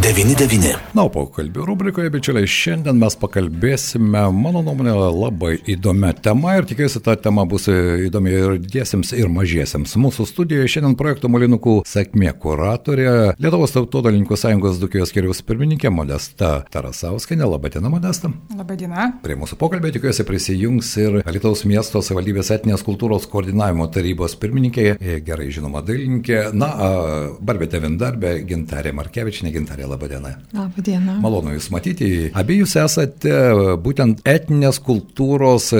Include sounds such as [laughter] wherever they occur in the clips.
FM99. Na, o pokalbių rubrikoje, bičiuliai, šiandien mes pakalbėsime, mano nuomonė, labai įdomią temą ir tikiuosi, ta tema bus įdomi ir didiesiems, ir mažiesiems. Mūsų studijoje šiandien projekto Molinukų sėkmė kuratorė, Lietuvos tautodalininkų sąjungos Dukijos keliaus pirmininkė Modesta Tarasauskinė. Labadiena, Modesta. Labadiena. Prie mūsų pokalbio tikiuosi prisijungs ir Lietuvos miesto savivaldybės etinės kultūros koordinavimo tarybos pirmininkė, gerai žinoma dailininkė, na, Barbėte Vindarbė, Gintarė Markevičinė, Gintarė Labadiena. Labadiena. Malonu Jūs matyti. Abi Jūs esate būtent etinės kultūros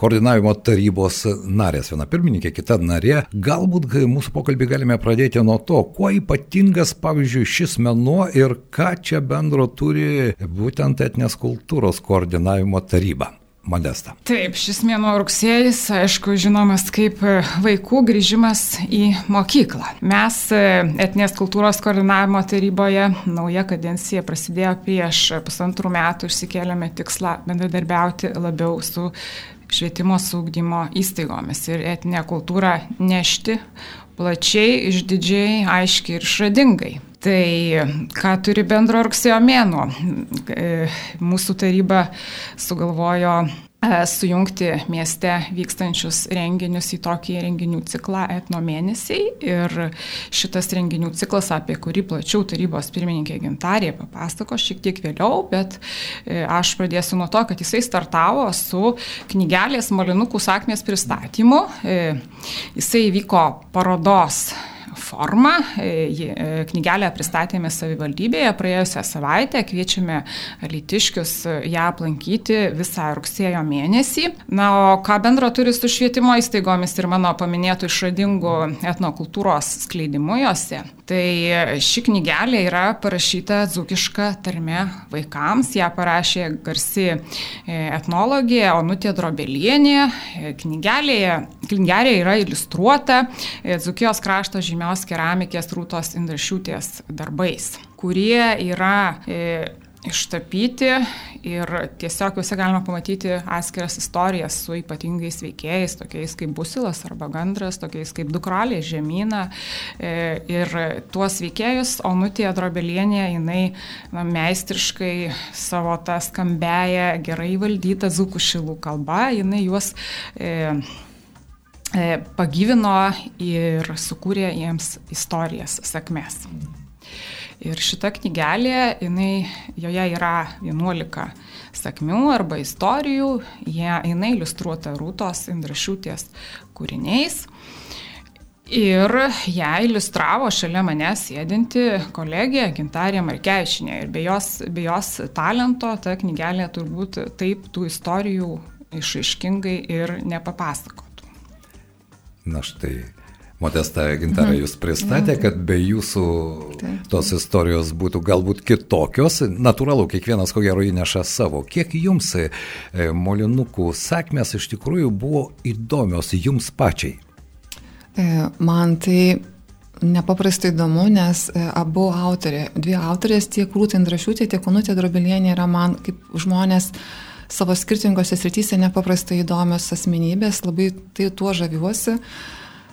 koordinavimo tarybos narės. Viena pirmininkė, kita narė. Galbūt mūsų pokalbį galime pradėti nuo to, kuo ypatingas, pavyzdžiui, šis menuo ir ką čia bendro turi būtent etinės kultūros koordinavimo taryba. Modesta. Taip, šis mėnuo rugsėjais, aišku, žinomas kaip vaikų grįžimas į mokyklą. Mes etinės kultūros koordinavimo taryboje nauja kadencija prasidėjo prieš pusantrų metų, išsikėlėme tikslą bendradarbiauti labiau su švietimo saugdymo įstaigomis ir etinę kultūrą nešti plačiai, išdidžiai, aiškiai ir išradingai. Tai ką turi bendro rugsėjo mėnuo? Mūsų taryba sugalvojo sujungti mieste vykstančius renginius į tokį renginių ciklą etno mėnesiai. Ir šitas renginių ciklas, apie kurį plačiau tarybos pirmininkė Gintarė papasako šiek tiek vėliau, bet aš pradėsiu nuo to, kad jisai startavo su knygelės Malinukų sakmės pristatymu. Jisai vyko parodos formą. Knygelę pristatėme savivaldybėje praėjusią savaitę, kviečiame litiškius ją aplankyti visą rugsėjo mėnesį. Na, o ką bendro turi su švietimo įstaigomis ir mano paminėtų išradingų etnokultūros skleidimu juose? Tai ši knygelė yra parašyta dzukiška tarme vaikams, ją parašė garsi etnologė Onutė Drobelienė. Knygelėje, knygelė yra iliustruota Dzukijos krašto žymios keramikės Rūtos Indrašiūtės darbais, kurie yra e, ištapyti ir tiesiog juose galima pamatyti atskiras istorijas su ypatingais veikėjais, tokiais kaip Busilas arba Gandras, tokiais kaip Dukralė, Žemyna. E, ir tuos veikėjus Onutė Drobelienė, jinai na, meistriškai savo tą skambėję, gerai valdytą zukų šilų kalbą, jinai juos e, pagyvino ir sukūrė jiems istorijas, sakmes. Ir šita knygelė, jinai, joje yra 11 sakmių arba istorijų, jie, jinai iliustruota Rūtos Indrašiūtės kūriniais. Ir ją iliustravo šalia manęs sėdinti kolegė Gintarė Markeišinė. Ir be jos, be jos talento ta knygelė turbūt taip tų istorijų išaiškingai ir nepapasakotų. Na štai, Modesta Gintarė jūs pristatė, kad be jūsų tos istorijos būtų galbūt kitokios. Natūralu, kiekvienas ko gero įneša savo. Kiek jums molinukų sakmės iš tikrųjų buvo įdomios jums pačiai? Man tai nepaprastai įdomu, nes abu autorė, dvi autorės, tiek Rūta Indrašiūtė, tiek Onutė Drobelienė yra man kaip žmonės savo skirtingose srityse nepaprastai įdomios asmenybės, labai tai tuo žaviuosi.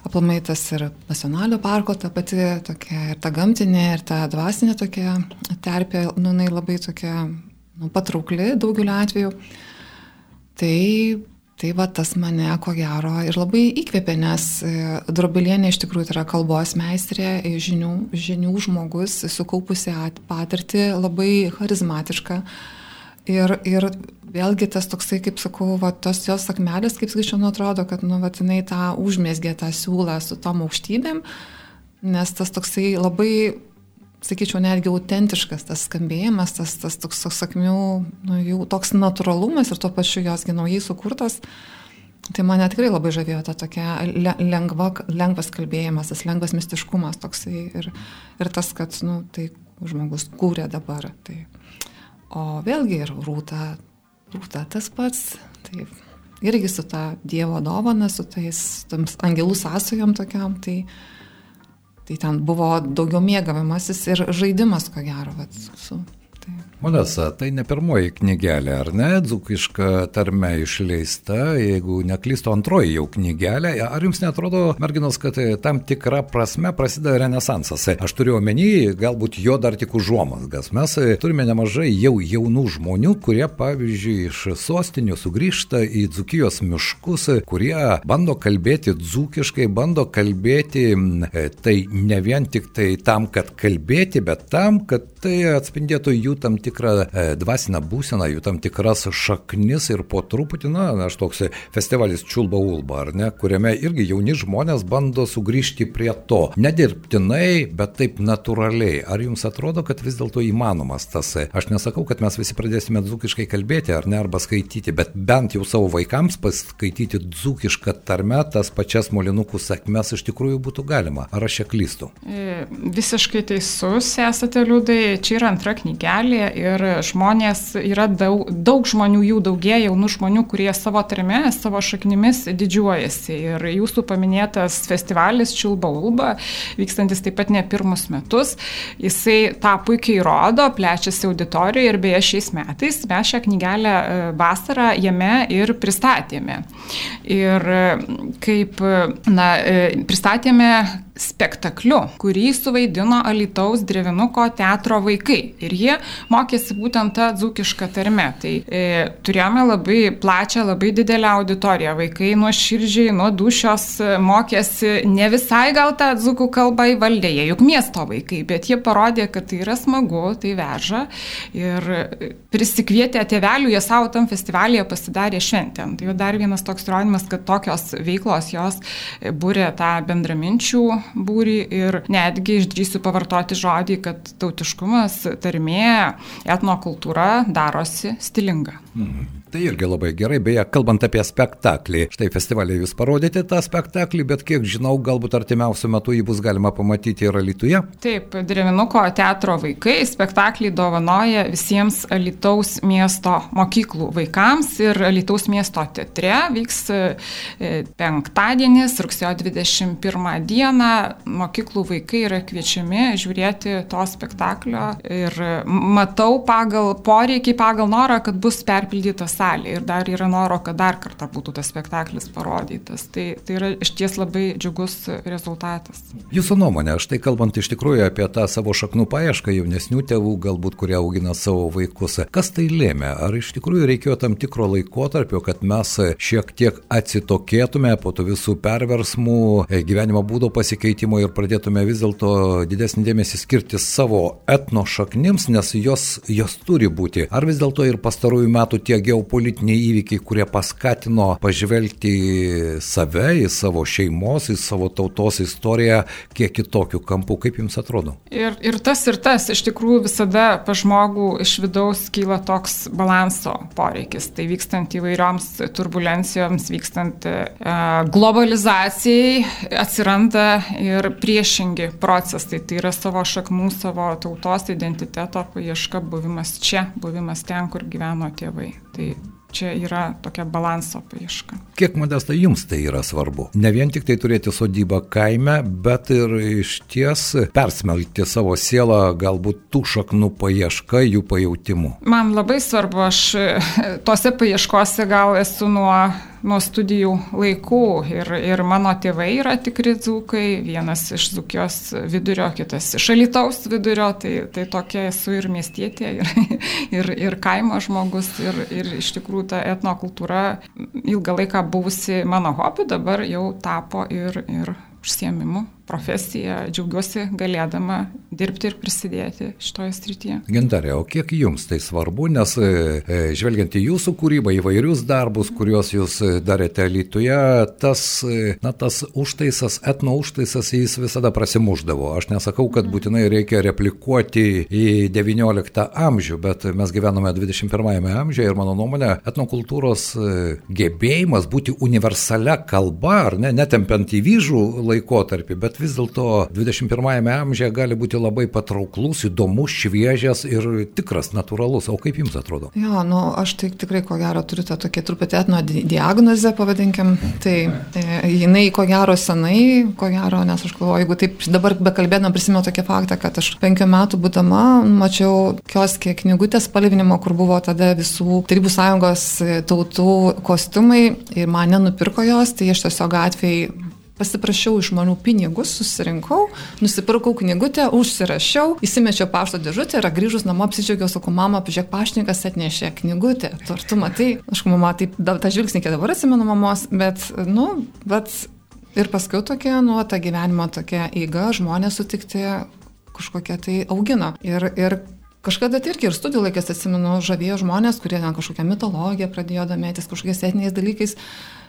Aplamai tas ir nacionalinio parko, ta pati tokia ir ta gamtinė, ir ta dvasinė tokia terpė, nu, jinai labai tokia nu, patraukli daugeliu atveju. Tai, tai va tas mane ko gero ir labai įkvėpė, nes Drobelienė iš tikrųjų yra kalbos meistrė, žinių, žinių žmogus, sukaupusi patirtį, labai charizmatiška. Ir, ir vėlgi tas toksai, kaip sakau, va, tos jos sakmelės, kaip sakyčiau, nu atrodo, kad, nu, va, jinai tą užmėsgė tą siūlą su tom aukštybėm, nes tas toksai labai, sakyčiau, netgi autentiškas tas skambėjimas, tas, tas toks sakmių, nu, jų toks natūralumas ir tuo pačiu josgi naujai sukurtas. Tai mane tikrai labai žavėjo ta tokia lengva, lengvas kalbėjimas, tas lengvas mistiškumas toksai ir, ir tas, kad, nu, tai žmogus kūrė dabar. Tai. O vėlgi ir rūta, rūta tas pats, taip, irgi su ta Dievo dovana, su tais angelų sąsojom tokiam, tai, tai ten buvo daugiau mėgavimasis ir žaidimas, ko gero, vat, su Tai. Modesa, tai ne pirmoji knygelė, ar ne? Dzukiška tarme išleista, jeigu neklysto antroji jau knygelė. Ar jums netrodo, merginos, kad tam tikra prasme prasideda renesansas? Aš turiu omeny, galbūt jo dar tik užuomasgas. Mes turime nemažai jau jaunų žmonių, kurie, pavyzdžiui, iš sostinių sugrįžta į Dzukijos miškus, kurie bando kalbėti dzukiškai, bando kalbėti tai ne vien tik tai tam, kad kalbėti, bet tam, kad tai atspindėtų jų tam tikrą e, dvasinę būseną, jų tam tikras šaknis ir po truputį, na, aš toks festivalis Čiulba Ulba, ar ne, kuriame irgi jauni žmonės bando sugrįžti prie to. Nedirbtinai, bet taip natūraliai. Ar jums atrodo, kad vis dėlto įmanomas tas? Aš nesakau, kad mes visi pradėsime dzukiškai kalbėti, ar ne, arba skaityti, bet bent jau savo vaikams paskaityti dzukišką tarmę, tas pačias molinukų sakmes iš tikrųjų būtų galima. Ar aš čia klystu? E, visiškai teisus esate liūdai. Čia yra antra knygelė ir žmonės, yra daug, daug žmonių, jų daugėja, jaunų žmonių, kurie savo tarme, savo šaknimis didžiuojasi. Ir jūsų paminėtas festivalis Čilba Ulba, vykstantis taip pat ne pirmus metus, jisai tą puikiai rodo, plečiasi auditorijoje ir beje šiais metais mes šią knygelę e, vasarą jame ir pristatėme. Ir e, kaip, na, e, pristatėme spektakliu, kurį suvaidino Alitaus Drevinuko teatro vaikai. Ir jie mokėsi būtent tą dzūkišką tarmę. Tai e, turėjome labai plačią, labai didelę auditoriją. Vaikai nuo širdžiai, nuo dušios e, mokėsi ne visai gal tą dzūkų kalbą įvaldė, jie juk miesto vaikai, bet jie parodė, kad tai yra smagu, tai veža. Ir e, prisikvietė tėvelių, jie savo tam festivalyje pasidarė šventę. Tai jau dar vienas toks įrodymas, kad tokios veiklos jos e, būrė tą bendraminčių būrį ir netgi išdrįsiu pavartoti žodį, kad tautiškumas, tarmė, etnokultūra darosi stilinga. Mhm. Tai irgi labai gerai, beje, kalbant apie spektaklį. Štai festivalį jūs parodėte tą spektaklį, bet kiek žinau, galbūt artimiausiu metu jį bus galima pamatyti ir Alituje. Taip, Drevinuko teatro vaikai spektaklį dovanoja visiems Alitaus miesto mokyklų vaikams ir Alitaus miesto teatre vyks e, penktadienis, rugsėjo 21 dieną. Mokyklų vaikai yra kviečiami žiūrėti to spektaklio ir matau pagal poreikį, pagal norą, kad bus perpildytas salė ir dar yra noro, kad dar kartą būtų tas spektaklis parodytas. Tai, tai yra iš ties labai džiugus rezultatas. Jūsų nuomonė, štai kalbant iš tikrųjų apie tą savo šaknų paiešką jaunesnių tėvų, galbūt kurie augina savo vaikus, kas tai lėmė? Ar iš tikrųjų reikėjo tam tikro laikotarpio, kad mes šiek tiek atsitokėtume po tų visų perversmų, gyvenimo būdo pasikeitimo ir pradėtume vis dėlto didesnį dėmesį skirti savo etno šaknims, nes jos, jos turi būti. Ar vis dėlto ir pastarųjų metų tie geopolitiniai politiniai įvykiai, kurie paskatino pažvelgti į save, į savo šeimos, į savo tautos istoriją kiek kitokių kampų. Kaip jums atrodo? Ir, ir tas, ir tas. Iš tikrųjų visada pa žmogų iš vidaus kyla toks balanso poreikis. Tai vykstant įvairioms turbulencijoms, vykstant e, globalizacijai, atsiranda ir priešingi procesai. Tai yra savo šaknų, savo tautos identiteto paieška, buvimas čia, buvimas ten, kur gyveno tėvai. Tai čia yra tokia balanso paieška. Kiek modesta jums tai yra svarbu? Ne vien tik tai turėti sodybą kaime, bet ir iš ties persmelkti savo sielą galbūt tų šaknų paieška, jų pajautimu. Man labai svarbu, aš [laughs] tose paieškose gal esu nuo nuo studijų laikų ir, ir mano tėvai yra tikri dzūkai, vienas iš dzūkios vidurio, kitas iš alitaus vidurio, tai, tai tokia esu ir miestietė, ir, [laughs] ir, ir kaimo žmogus, ir, ir iš tikrųjų ta etnokultūra ilgą laiką buvusi mano hobi, dabar jau tapo ir, ir užsiemimu profesiją, džiaugiuosi galėdama dirbti ir prisidėti šitoje srityje. Gintarė, o kiek jums tai svarbu, nes e, e, žvelgiant į jūsų kūrybą, įvairius darbus, kuriuos jūs e, darėte Lietuvoje, tas, na, tas užtaisas, etno užtaisas, jis visada prasimuždavo. Aš nesakau, kad būtinai reikia replikuoti į XIX amžių, bet mes gyvename 21 amžiuje ir mano nuomonė, etnokultūros gebėjimas būti universalia kalba, ar ne, netempiant į vyžų laikotarpį, bet kad vis dėlto 21-ame amžiuje gali būti labai patrauklus, įdomus, šviežias ir tikras, natūralus. O kaip jums atrodo? Jo, nu, aš tai tikrai ko gero turiu tą tokį truputį etno diagnozę, pavadinkim. Tai e, jinai ko gero senai, ko gero, nes aš galvoju, jeigu taip dabar bekalbėdama prisimenu tokį faktą, kad aš penkių metų būdama mačiau kioskė knygutės palvinimo, kur buvo tada visų Tarybų sąjungos tautų kostiumai ir man nenupirko jos, tai aš tiesiog gatvėje pasiprašiau iš žmonių pinigus, susirinkau, nusipirkau knygutę, užsirašiau, įsimečiau pašto dėžutę ir grįžus namo apsidžiaugiau, sakau, mama, pažiūrėk, paštininkas atnešė knygutę. Ar tu matai, aš mama, taip, da, tą žvilgsnį, kai dabar atsimenu mamos, bet, nu, bet ir paskui tokia, nu, ta gyvenimo tokia eiga, žmonės sutikti kažkokia tai augino. Ir, ir Kažkada tai irgi ir studijų laikės atsimenu, žavėjo žmonės, kurie ten kažkokią mitologiją pradėjo domėtis, kažkokiais etiniais dalykais,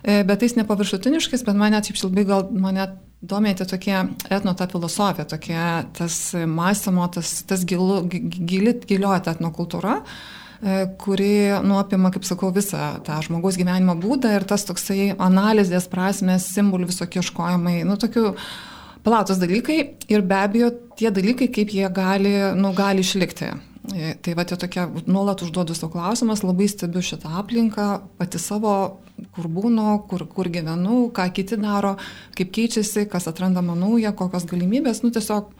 e, bet tais nepaviršutiniškais, bet mane taip šilbai gal mane domėti tokie etno ta filosofija, tokie tas mąstymo, tas, tas gilu, gili, gilioja ta etnokultūra e, kuri nuopima, kaip sakau, visą tą žmogaus gyvenimo būdą ir tas toksai analizės prasmės, simbolių visokie ieškojimai, nu, tokių platus dalykai ir be abejo tie dalykai, kaip jie gali, nu, gali išlikti. E, tai va, tai tokia, nuolat užduodu savo klausimas, labai stebiu šitą aplinką, pati savo, kur būnu, kur, kur gyvenu, ką kiti daro, kaip keičiasi, kas atrandama nauja, kokios galimybės, nu tiesiog,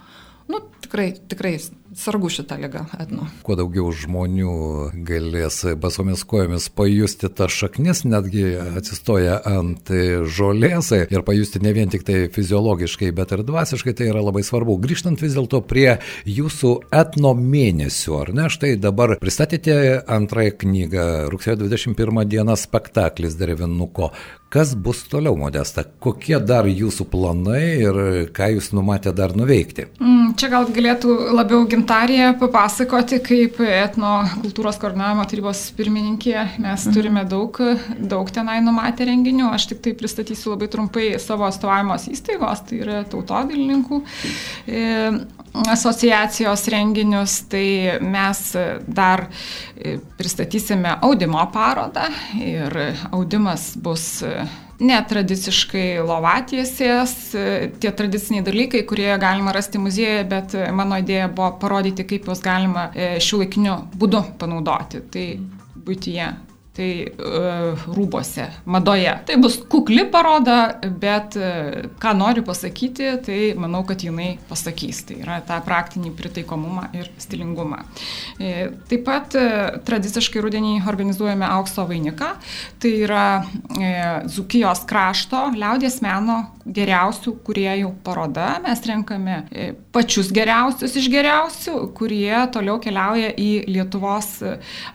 nu tikrai, tikrai sargu šitą lygą etno. Kuo daugiau žmonių galės basomis kojomis pajusti tą šaknis, netgi atsistoja ant žolės ir pajusti ne vien tik tai fiziologiškai, bet ir dvasiškai, tai yra labai svarbu. Grįžtant vis dėlto prie jūsų etno mėnesių, ar ne? Štai dabar pristatėte antrąją knygą, rugsėjo 21 dieną spektaklis Derevinuko. Kas bus toliau, Modesta? Kokie dar jūsų planai ir ką jūs numatė dar nuveikti? Mm, čia gal galėtų labiau gintarė papasakoti, kaip etno kultūros koordinavimo tarybos pirmininkė. Mes mhm. turime daug, daug tenai numatę renginių. Aš tik tai pristatysiu labai trumpai savo atstovavimos įstaigos, tai yra tautodilininkų e, asociacijos renginius. Tai mes dar e, pristatysime audimo parodą ir audimas bus netradiciškai lovatiesės, tie tradiciniai dalykai, kurie galima rasti muziejuje, bet mano idėja buvo parodyti, kaip juos galima e, šių laikinių būdų panaudoti. Tai būtyje tai uh, rūbose, madoje. Tai bus kukli paroda, bet uh, ką noriu pasakyti, tai manau, kad jinai pasakys. Tai yra tą praktinį pritaikomumą ir stilingumą. E, taip pat e, tradiciškai rudenį organizuojame aukso vainiką. Tai yra e, Zukijos krašto liaudės meno geriausių kuriejų paroda. Mes renkame e, pačius geriausius iš geriausių, kurie toliau keliauja į Lietuvos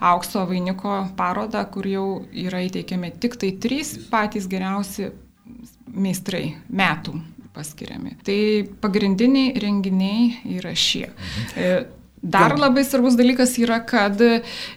aukso vainiko parodą, kur jau yra įteikiami tik tai trys patys geriausi meistrai metų paskiriami. Tai pagrindiniai renginiai yra šie. Mhm. Dar labai svarbus dalykas yra, kad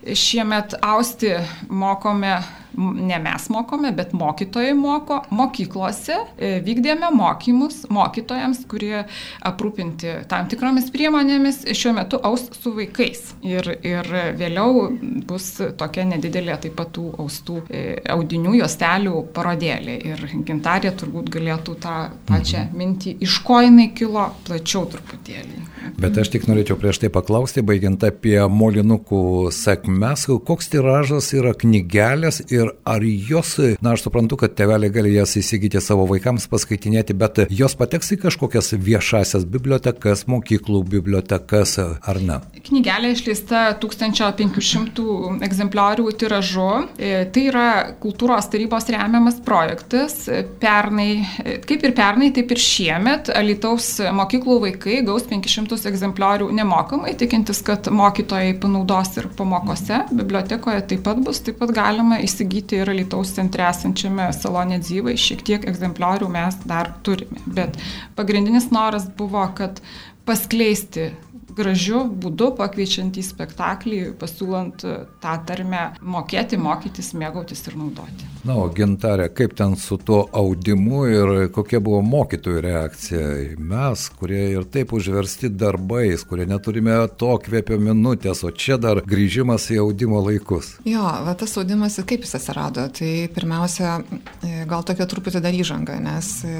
šiemet austi mokome ne mes mokome, bet mokytojai moko mokyklose, e, vykdėme mokymus mokytojams, kurie aprūpinti tam tikromis priemonėmis šiuo metu aus su vaikais. Ir, ir vėliau bus tokia nedidelė taip pat tų austų e, audinių juostelių parodėlė. Ir gintarė turbūt galėtų tą pačią mhm. mintį, iš ko jinai kilo plačiau truputėlį. Bet aš tik norėčiau prieš tai paklausti, baigiant apie molinukų sėkmes, koks tiražas yra knygelės ir ir ar jos, na aš suprantu, kad tėveliai gali jas įsigyti savo vaikams paskaitinėti, bet jos pateks į kažkokias viešasias bibliotekas, mokyklų bibliotekas ar ne? Knygelė išleista 1500 egzempliorių tiražu. E, tai yra kultūros tarybos remiamas projektas. Pernai, e, kaip ir pernai, taip ir šiemet Alitaus mokyklų vaikai gaus 500 egzempliorių nemokamai, tikintis, kad mokytojai panaudos ir pamokose. Bibliotekoje taip pat bus, taip pat galima įsigyti įsigyti ir Lietuvos centre esančiame salone Dzyvai, šiek tiek egzempliorių mes dar turime. Bet pagrindinis noras buvo, kad paskleisti gražiu būdu pakviečiant į spektaklį, pasiūlant tą tarmę mokėti, mokytis, mėgautis ir naudoti. Na, o gintarė, kaip ten su tuo audimu ir kokia buvo mokytojų reakcija? Mes, kurie ir taip užversti darbais, kurie neturime to kvėpio minutės, o čia dar grįžimas į audimo laikus. Jo, va, tas audimas, kaip jis atsirado? Tai pirmiausia, e, gal tokia truputį dar įžanga, nes e,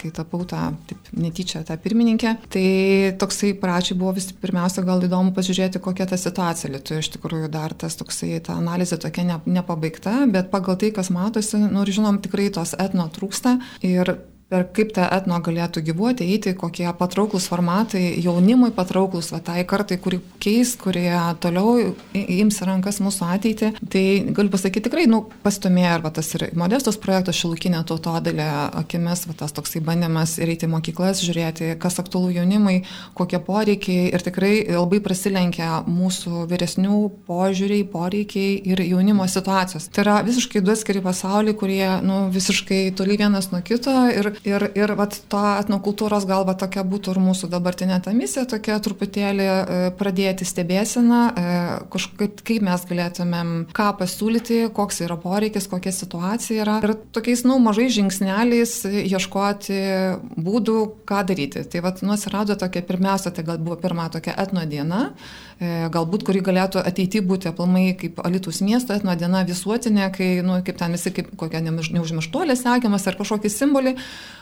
kai tapau tą, taip, netyčia tą pirmininkę, tai toksai pradžiai buvo vis pirmiausia gal įdomu pažiūrėti, kokia ta situacija Lietuvoje. Iš tikrųjų dar tas toksai, ta analizė tokia ne, nepabaigta, bet pagal tai, kas matosi, nu žinom, tikrai tos etno trūksta. Ir per kaip ta etno galėtų gyvuoti, eiti, kokie patrauklus formatai, jaunimui patrauklus, va tai kartai, kuri keis, kurie toliau ims rankas mūsų ateitį. Tai galiu pasakyti tikrai, nu, pastumėjo arba tas ir modestos projektas šilukinė tautodalė akimis, va tas toksai bandymas ir eiti į mokyklas, žiūrėti, kas aktualu jaunimui, kokie poreikiai ir tikrai labai prasilenkia mūsų vyresnių požiūriai, poreikiai ir jaunimo situacijos. Tai yra visiškai du atskiri pasauliai, kurie, nu, visiškai toli vienas nuo kito ir Ir, ir vat, to etnokultūros galva tokia būtų ir mūsų dabartinė ta misija, tokia truputėlį e, pradėti stebėsiną, e, kažkaip kaip mes galėtumėm ką pasiūlyti, koks yra poreikis, kokia situacija yra. Ir tokiais, nu, mažais žingsneliais ieškoti būdų, ką daryti. Tai vat, nu, atsirado tokia pirmiausia, tai gal buvo pirma tokia etno diena, e, galbūt kuri galėtų ateiti būti aplamai kaip Alitus miesto etno diena visuotinė, kai, nu, kaip ten visi kaip kokia neužmirštuolė sekiamas ar kažkokį simbolį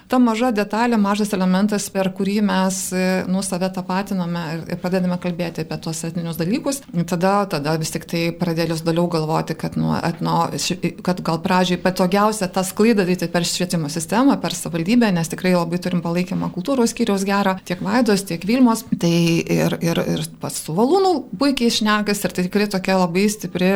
ta maža detalė, mažas elementas, per kurį mes e, nu save tapatiname ir pradedame kalbėti apie tuos etninius dalykus, tada, tada vis tik tai pradėjus toliau galvoti, kad, nu, etno, kad gal pradžiai patogiausia tą sklaidą daryti per švietimo sistemą, per savivaldybę, nes tikrai labai turim palaikymą kultūros skyriaus gerą, tiek Vaidos, tiek Vilmos. Tai ir, ir, ir pats su Valūnu puikiai išnekas ir tai tikrai tokia labai stipri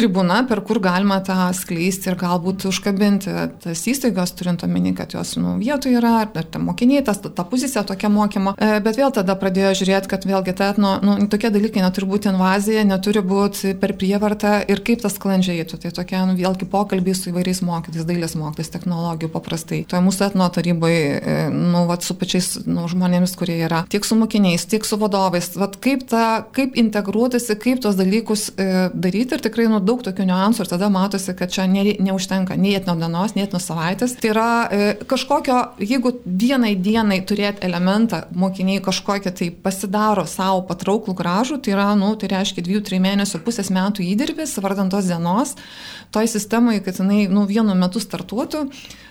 tribūna, per kur galima tą skleisti ir galbūt užkabinti tas įstaigas, turint omeny, kad jos nu, vietoje yra, ar ta mokiniai, tas, ta pozicija tokia mokymo. E, bet vėl tada pradėjo žiūrėti, kad vėlgi ta, nu, nu, tokie dalykai neturi būti invazija, neturi būti per prievartą ir kaip tas sklandžiai eitų. Tai tokie, nu, vėlgi pokalbiai su įvairiais mokytis, dailės mokytis, technologijų paprastai. Toje mūsų etno taryboje, nu, vat, su pačiais nu, žmonėmis, kurie yra, tiek su mokiniais, tiek su vadovais, vat, kaip, ta, kaip integruotis, kaip tos dalykus e, daryti ir tikrai, nu, daug tokių niuansų ir tada matosi, kad čia ne, neužtenka nei etno dienos, nei etno savaitės. Tai yra e, kažkokio, jeigu vienai dienai turėti elementą, mokiniai kažkokią tai pasidaro savo patrauklų gražų, tai yra, nu, tai reiškia dviejų, trijų mėnesių, pusės metų įdirbis, vardant tos dienos, toj sistemoje, kad jinai, nu, vienu metu startuotų.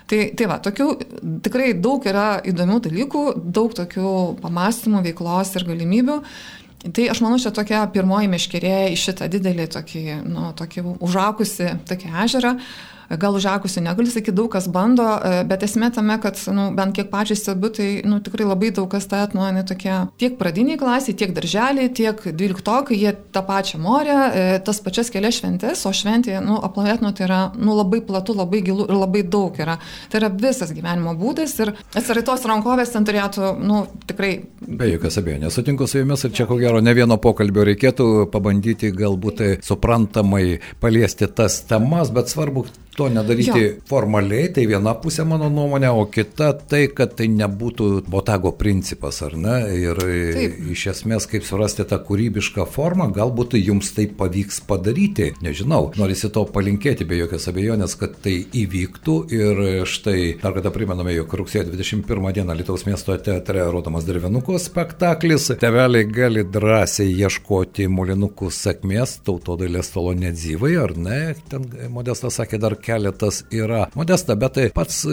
Tai, tai va, tokių tikrai daug yra įdomių dalykų, daug tokių pamastymų, veiklos ir galimybių. Tai aš manau, čia tokia pirmoji meškerė į šitą didelį tokį, nu, tokį užakusi tokį ežerą gal užakusi, negaliu sakyti, daug kas bando, e, bet esmė tame, kad, nu, bent kiek pačiai stebiu, tai, nu, tikrai labai daug kas tą atnuoja tokie tiek pradiniai klasiai, tiek darželiai, tiek dvyliktokai, jie tą pačią morę, e, tas pačias kelias šventės, o šventė, nu, aplavėtino tai yra, nu, labai platu, labai gilu ir labai daug yra. Tai yra visas gyvenimo būdas ir atsiraitos rankovės ten turėtų, nu, tikrai. Be jokios abejonės, sutinku su jumis ir čia ko gero ne vieno pokalbio reikėtų pabandyti galbūt suprantamai paliesti tas temas, bet svarbu to nedaryti jo. formaliai, tai viena pusė mano nuomonė, o kita tai, kad tai nebūtų botago principas, ar ne? Ir Taip. iš esmės, kaip surasti tą kūrybišką formą, galbūt jums tai pavyks padaryti, nežinau. Norisi to palinkėti be jokios abejonės, kad tai įvyktų ir štai dar kartą primename, jog rugsėjo 21 dieną Lietuvos miesto teatre rodomas Dirvenuko spektaklis. Teveliai gali drąsiai ieškoti molinukų sėkmės, tautodailės stolo nedzyvai, ar ne? Ten Modestas sakė dar keletas yra modesta, bet tai pats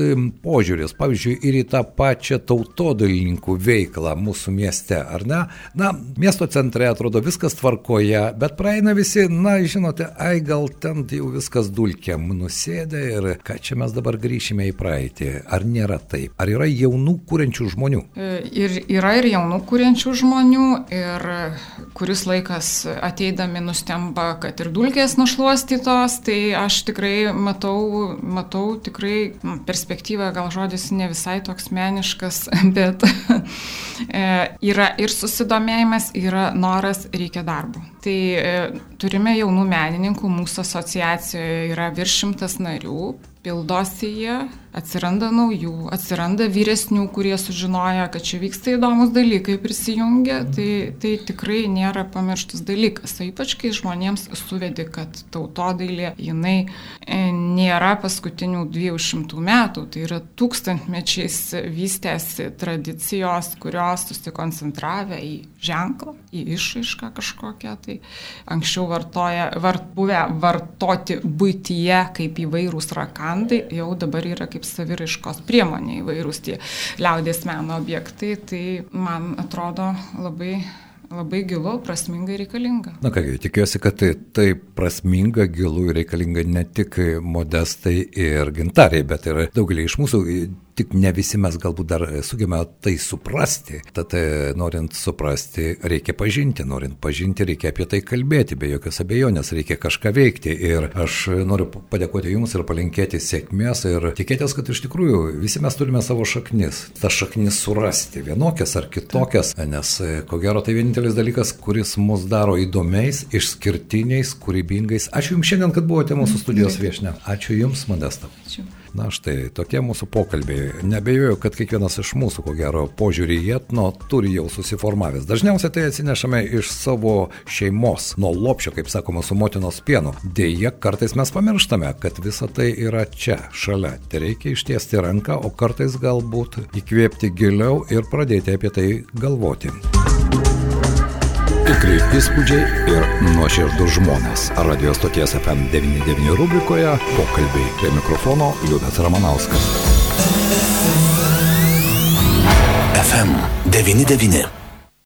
požiūris, pavyzdžiui, ir į tą pačią tautodalininkų veiklą mūsų mieste, ar ne? Na, miesto centre atrodo viskas tvarkoje, bet praeina visi, na, žinote, ai gal ten jau viskas dulkiam nusėdė ir ką čia mes dabar grįšime į praeitį. Ar nėra taip? Ar yra jaunų kūrenčių žmonių? E, ir yra ir jaunų kūrenčių žmonių ir kuris laikas ateidami nustemba, kad ir dulkės nušluostytos, tai aš tikrai matau matau, matau tikrai nu, perspektyvą, gal žodis ne visai toks meniškas, [laughs] bet e, yra ir susidomėjimas, yra noras, reikia darbo. Tai e, turime jaunų menininkų, mūsų asociacijoje yra virš šimtas narių, pildosi jie, atsiranda naujų, atsiranda vyresnių, kurie sužinoja, kad čia vyksta įdomus dalykai, prisijungia, tai, tai tikrai nėra pamirštas dalykas. O ypač kai žmonėms suvedi, kad tautodailė jinai e, nėra paskutinių 200 metų, tai yra tūkstantmečiais vystėsi tradicijos, kurios susikoncentravę į ženklą, į išraišką kažkokią, tai anksčiau vartoja, vart, buvę vartoti būtyje kaip įvairūs rakanai komandai jau dabar yra kaip saviraiškos priemonė įvairūs tie liaudės meno objektai, tai man atrodo labai labai gilu, prasminga ir reikalinga. Na kągi, tikiuosi, kad tai, tai prasminga, gilu ir reikalinga ne tik modestai ir gintariai, bet ir daugelį iš mūsų tik ne visi mes galbūt dar sugebame tai suprasti. Tad e, norint suprasti, reikia pažinti, norint pažinti, reikia apie tai kalbėti, be jokios abejonės, reikia kažką veikti. Ir aš noriu padėkoti Jums ir palinkėti sėkmės ir tikėtis, kad iš tikrųjų visi mes turime savo šaknis. Tas šaknis surasti, vienokias ar kitokias, nes e, ko gero tai vienintelis dalykas, kuris mus daro įdomiais, išskirtiniais, kūrybingais. Ačiū Jums šiandien, kad buvote mūsų studijos viešne. Ačiū Jums, Modesta. Ačiū. Na štai, tokie mūsų pokalbiai. Nebejoju, kad kiekvienas iš mūsų, ko gero, požiūrį į etno turi jau susiformavęs. Dažniausiai tai atsinešame iš savo šeimos, nuo lopšio, kaip sakoma, su motinos pienu. Deja, kartais mes pamirštame, kad visa tai yra čia, šalia. Tai reikia ištiesti ranką, o kartais galbūt įkvėpti giliau ir pradėti apie tai galvoti. Tikrai įspūdžiai ir nuoširdus žmonės. Radio stoties FM99 rubrikoje pokalbiai prie mikrofono Liudas Ramanauskas. FM99.